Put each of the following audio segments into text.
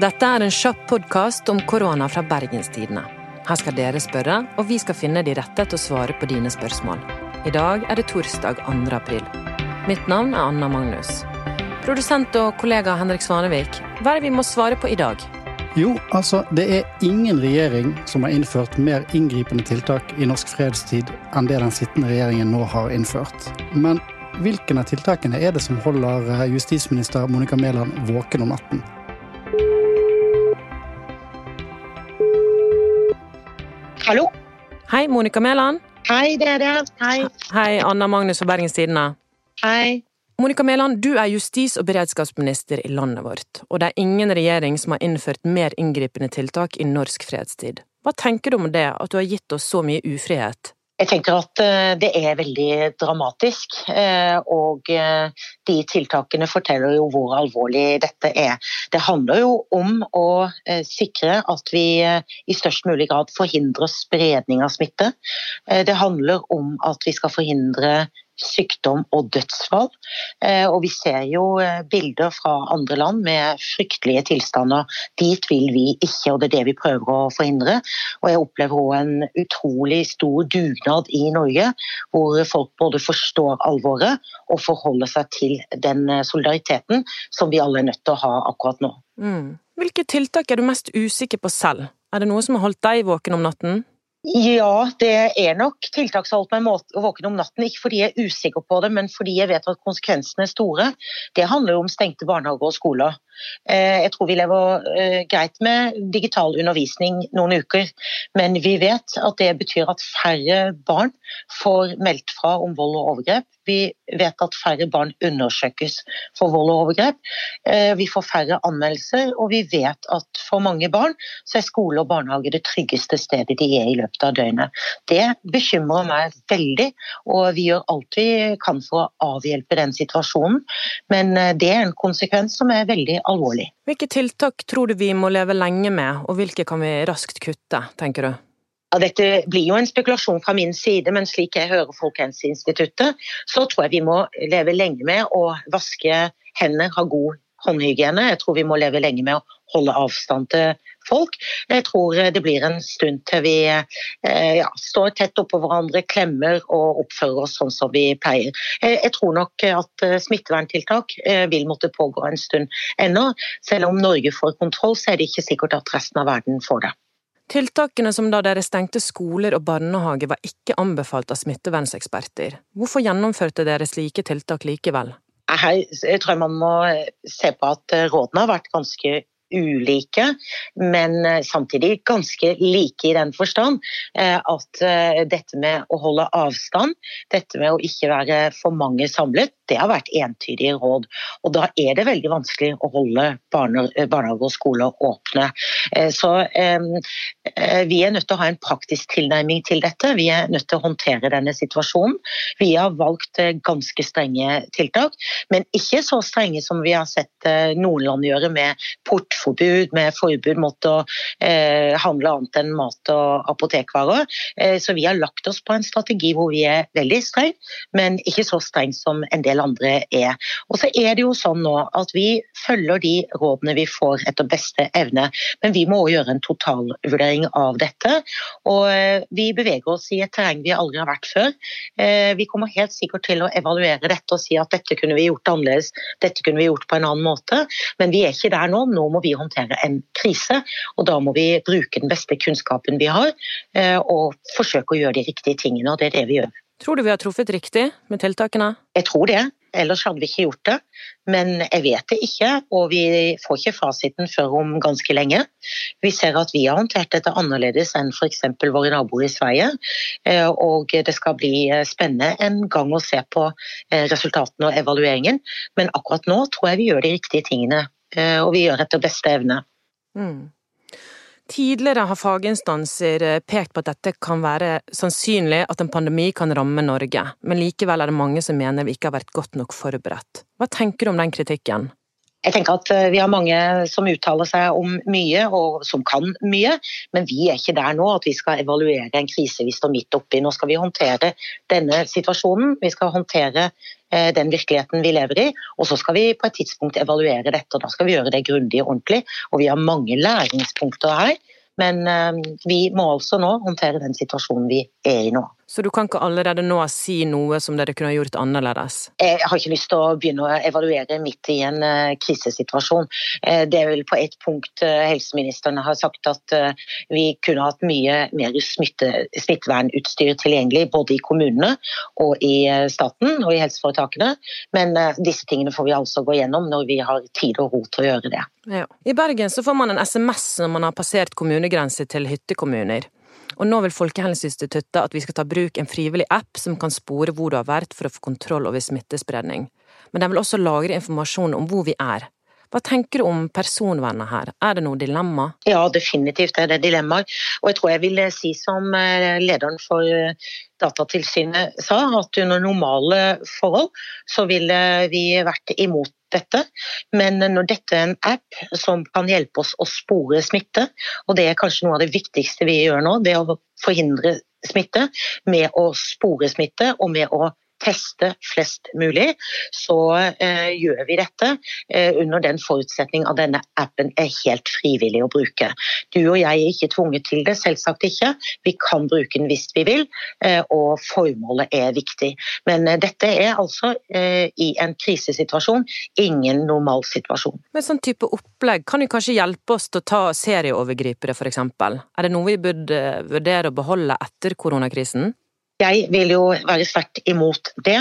Dette er en kjapp podkast om korona fra Bergenstidene. Her skal dere spørre, og vi skal finne de rette til å svare på dine spørsmål. I dag er det torsdag 2. april. Mitt navn er Anna Magnus. Produsent og kollega Henrik Svanevik, hva er det vi må svare på i dag? Jo, altså, det er ingen regjering som har innført mer inngripende tiltak i norsk fredstid enn det den sittende regjeringen nå har innført. Men hvilken av tiltakene er det som holder eh, justisminister Monica Mæland våken om natten? Hallo? Hei, Monica Mæland. Hei, det er det. Hei. Hei, Anna Magnus fra Bergens Tidende. Hei. Monica Mæland, du er justis- og beredskapsminister i landet vårt, og det er ingen regjering som har innført mer inngripende tiltak i norsk fredstid. Hva tenker du om det, at du har gitt oss så mye ufrihet? Jeg tenker at eh, det er veldig dramatisk, eh, og eh, de tiltakene forteller jo hvor alvorlig dette er. Det handler jo om å sikre at vi i størst mulig grad forhindrer spredning av smitte. Det handler om at vi skal forhindre sykdom og dødsfall. Eh, og vi ser jo eh, bilder fra andre land med fryktelige tilstander. Dit vil vi ikke, og det er det vi prøver å forhindre. Og jeg opplever òg en utrolig stor dugnad i Norge, hvor folk både forstår alvoret og forholder seg til den eh, solidariteten som vi alle er nødt til å ha akkurat nå. Mm. Hvilke tiltak er du mest usikker på selv? Er det noe som har holdt deg våken om natten? Ja, det er nok tiltak som holdt meg våken om natten. Ikke fordi jeg er usikker på det, men fordi jeg vet at konsekvensene er store. Det handler jo om stengte barnehager og skoler. Eh, jeg tror vi lever eh, greit med digital undervisning noen uker, men vi vet at det betyr at færre barn får meldt fra om vold og overgrep. Vi vet at færre barn undersøkes for vold og overgrep. Eh, vi får færre anmeldelser, og vi vet at for mange barn så er skole og barnehage det tryggeste stedet de er i løpet av døgnet. Det bekymrer meg veldig, og vi gjør alt vi kan for å avhjelpe den situasjonen. Men det er en konsekvens som er veldig alvorlig. Hvilke tiltak tror du vi må leve lenge med, og hvilke kan vi raskt kutte, tenker du? Ja, dette blir jo en spekulasjon fra min side, men slik jeg hører Folkehelseinstituttet, så tror jeg vi må leve lenge med å vaske hendene, ha god håndhygiene. Jeg tror vi må leve lenge med å holde avstand til folk. Jeg tror det blir en stund til vi eh, ja, står tett oppå hverandre, klemmer og oppfører oss sånn som vi pleier. Jeg tror nok at eh, smitteverntiltak eh, vil måtte pågå en stund ennå. Selv om Norge får kontroll, så er det ikke sikkert at resten av verden får det. Tiltakene som da dere stengte skoler og barnehage var ikke anbefalt av smittevernseksperter. Hvorfor gjennomførte dere slike tiltak likevel? Her tror jeg man må se på at rådene har vært ganske ulike, men samtidig ganske like i den forstand at dette med å holde avstand, dette med å ikke være for mange samlet, det har vært entydige råd. Og da er det veldig vanskelig å holde barnehager og skoler åpne. Eh, så eh, vi er nødt til å ha en praktisk tilnærming til dette. Vi er nødt til å håndtere denne situasjonen. Vi har valgt eh, ganske strenge tiltak, men ikke så strenge som vi har sett noen land gjøre, med portforbud, med forbud mot å handle annet enn mat og apotekvarer. Så vi har lagt oss på en strategi hvor vi er veldig streng, men ikke så streng som en del andre er. Og så er det jo sånn nå at vi følger de rådene vi får etter beste evne, men vi må òg gjøre en totalvurdering av dette. Og eh, vi beveger oss i et terreng vi aldri har vært før. Eh, vi kommer helt sikkert til å evaluere dette og si at dette kunne vi gjort annerledes, dette kunne vi gjort på en annen måte, men vi er ikke der nå. Nå må vi håndtere en krise, og da må vi bruke den beste kunnskapen vi har, eh, og forsøke å gjøre de riktige tingene, og det er det vi gjør. Tror du vi har truffet riktig med tiltakene? Jeg tror det, ellers hadde vi ikke gjort det. Men jeg vet det ikke, og vi får ikke fasiten før om ganske lenge. Vi ser at vi har håndtert dette annerledes enn f.eks. våre naboer i Sverige. Eh, og det skal bli eh, spennende en gang å se på eh, resultatene og evalueringen. Men akkurat nå tror jeg vi gjør de riktige tingene, og vi gjør etter beste evne. Mm. Tidligere har faginstanser eh, pekt på at dette kan være sannsynlig at en pandemi kan ramme Norge, men likevel er det mange som mener vi ikke har vært godt nok forberedt. Hva tenker du om den kritikken? Jeg tenker at eh, Vi har mange som uttaler seg om mye og som kan mye, men vi er ikke der nå at vi skal evaluere en krise vi står midt oppi. Nå skal vi håndtere denne situasjonen, vi skal håndtere eh, den virkeligheten vi lever i, og så skal vi på et tidspunkt evaluere dette. og Da skal vi gjøre det grundig og ordentlig. og Vi har mange læringspunkter her. Men vi må altså nå håndtere den situasjonen vi er i nå. Så du kan ikke allerede nå si noe som dere kunne gjort annerledes? Jeg har ikke lyst til å begynne å evaluere midt i en uh, krisesituasjon. Uh, det er vel på ett punkt helseministeren har sagt at vi kunne hatt mye mer smitte, smittevernutstyr tilgjengelig både i kommunene og i staten og i helseforetakene. Men disse tingene får vi altså gå gjennom når vi har tid og ro til å gjøre det. Ja. I Bergen så får man en SMS når man har passert kommunegrenser til hyttekommuner. Og nå vil Folkehelseinstituttet at vi skal ta bruk en frivillig app som kan spore hvor du har vært for å få kontroll over smittespredning. Men den vil også lagre informasjon om hvor vi er. Hva tenker du om personvernet her, er det noe dilemma? Ja, definitivt er det dilemmaer. Og jeg tror jeg vil si som eh, lederen for Datatilsynet sa, at under normale forhold så ville vi vært imot dette. Men når dette er en app som kan hjelpe oss å spore smitte, og det er kanskje noe av det viktigste vi gjør nå, det å forhindre smitte med å spore smitte og med å teste flest mulig, så eh, gjør vi dette eh, under den forutsetning at denne appen er helt frivillig å bruke. Du og jeg er ikke tvunget til det, selvsagt ikke. Vi kan bruke den hvis vi vil, eh, og formålet er viktig. Men eh, dette er altså eh, i en krisesituasjon ingen normal situasjon. Med sånn type opplegg kan jo kanskje hjelpe oss til å ta serieovergripere f.eks. Er det noe vi burde vurdere å beholde etter koronakrisen? Jeg vil jo være sterkt imot det.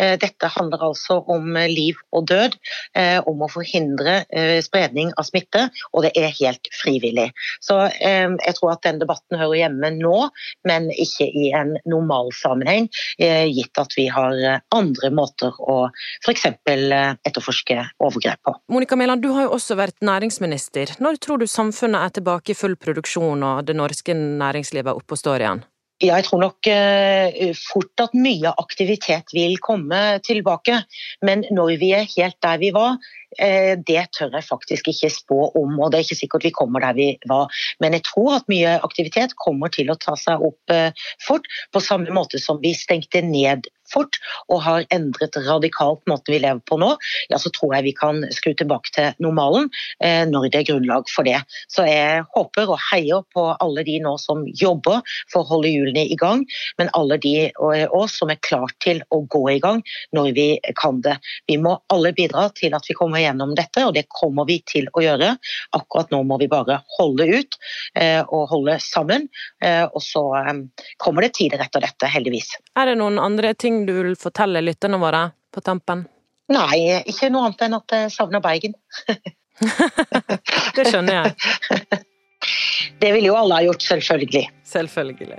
Eh, dette handler altså om liv og død, eh, om å forhindre eh, spredning av smitte, og det er helt frivillig. Så jeg tror at den debatten hører hjemme nå, men ikke i en normal sammenheng, gitt at vi har andre måter å f.eks. etterforske overgrep på. Monica Mæland, du har jo også vært næringsminister. Når tror du samfunnet er tilbake i full produksjon og det norske næringslivet er oppe og står igjen? Jeg tror nok uh, fort at mye aktivitet vil komme tilbake. Men når vi er helt der vi var, uh, det tør jeg faktisk ikke spå om. Og det er ikke sikkert vi kommer der vi var. Men jeg tror at mye aktivitet kommer til å ta seg opp uh, fort. På samme måte som vi stengte ned fort og har endret radikalt måten vi lever på nå, ja, så tror jeg vi kan skru tilbake til normalen eh, når det er grunnlag for det. Så jeg håper og heier på alle de nå som jobber for å holde hjulene i gang, men alle de oss som er klare til å gå i gang når vi kan det. Vi må alle bidra til at vi kommer gjennom dette, og det kommer vi til å gjøre. Akkurat nå må vi bare holde ut eh, og holde sammen, eh, og så eh, kommer det tider etter dette, heldigvis. Er det noen andre ting du vil fortelle lytterne våre på tampen? Nei, ikke noe annet enn at jeg savner Bergen. det skjønner jeg. Det ville jo alle ha gjort, selvfølgelig. Selvfølgelig.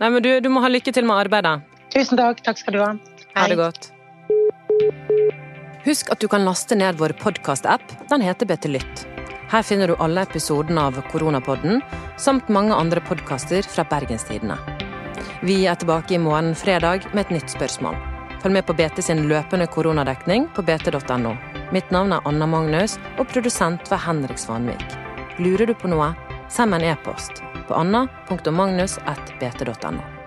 Nei, men du, du må ha lykke til med arbeidet. Tusen takk. Takk skal du ha. Hei. Ha det godt. Husk at du kan laste ned vår podkast-app. Den heter BT Lytt. Her finner du alle episodene av Koronapodden, samt mange andre podkaster fra Bergenstidene. Vi er tilbake i morgen fredag med et nytt spørsmål. Følg med på BT sin løpende koronadekning på bt.no. Mitt navn er Anna Magnus, og produsent var Henrik Svanvik. Lurer du på noe, send meg en e-post på anna.magnus.bt.no.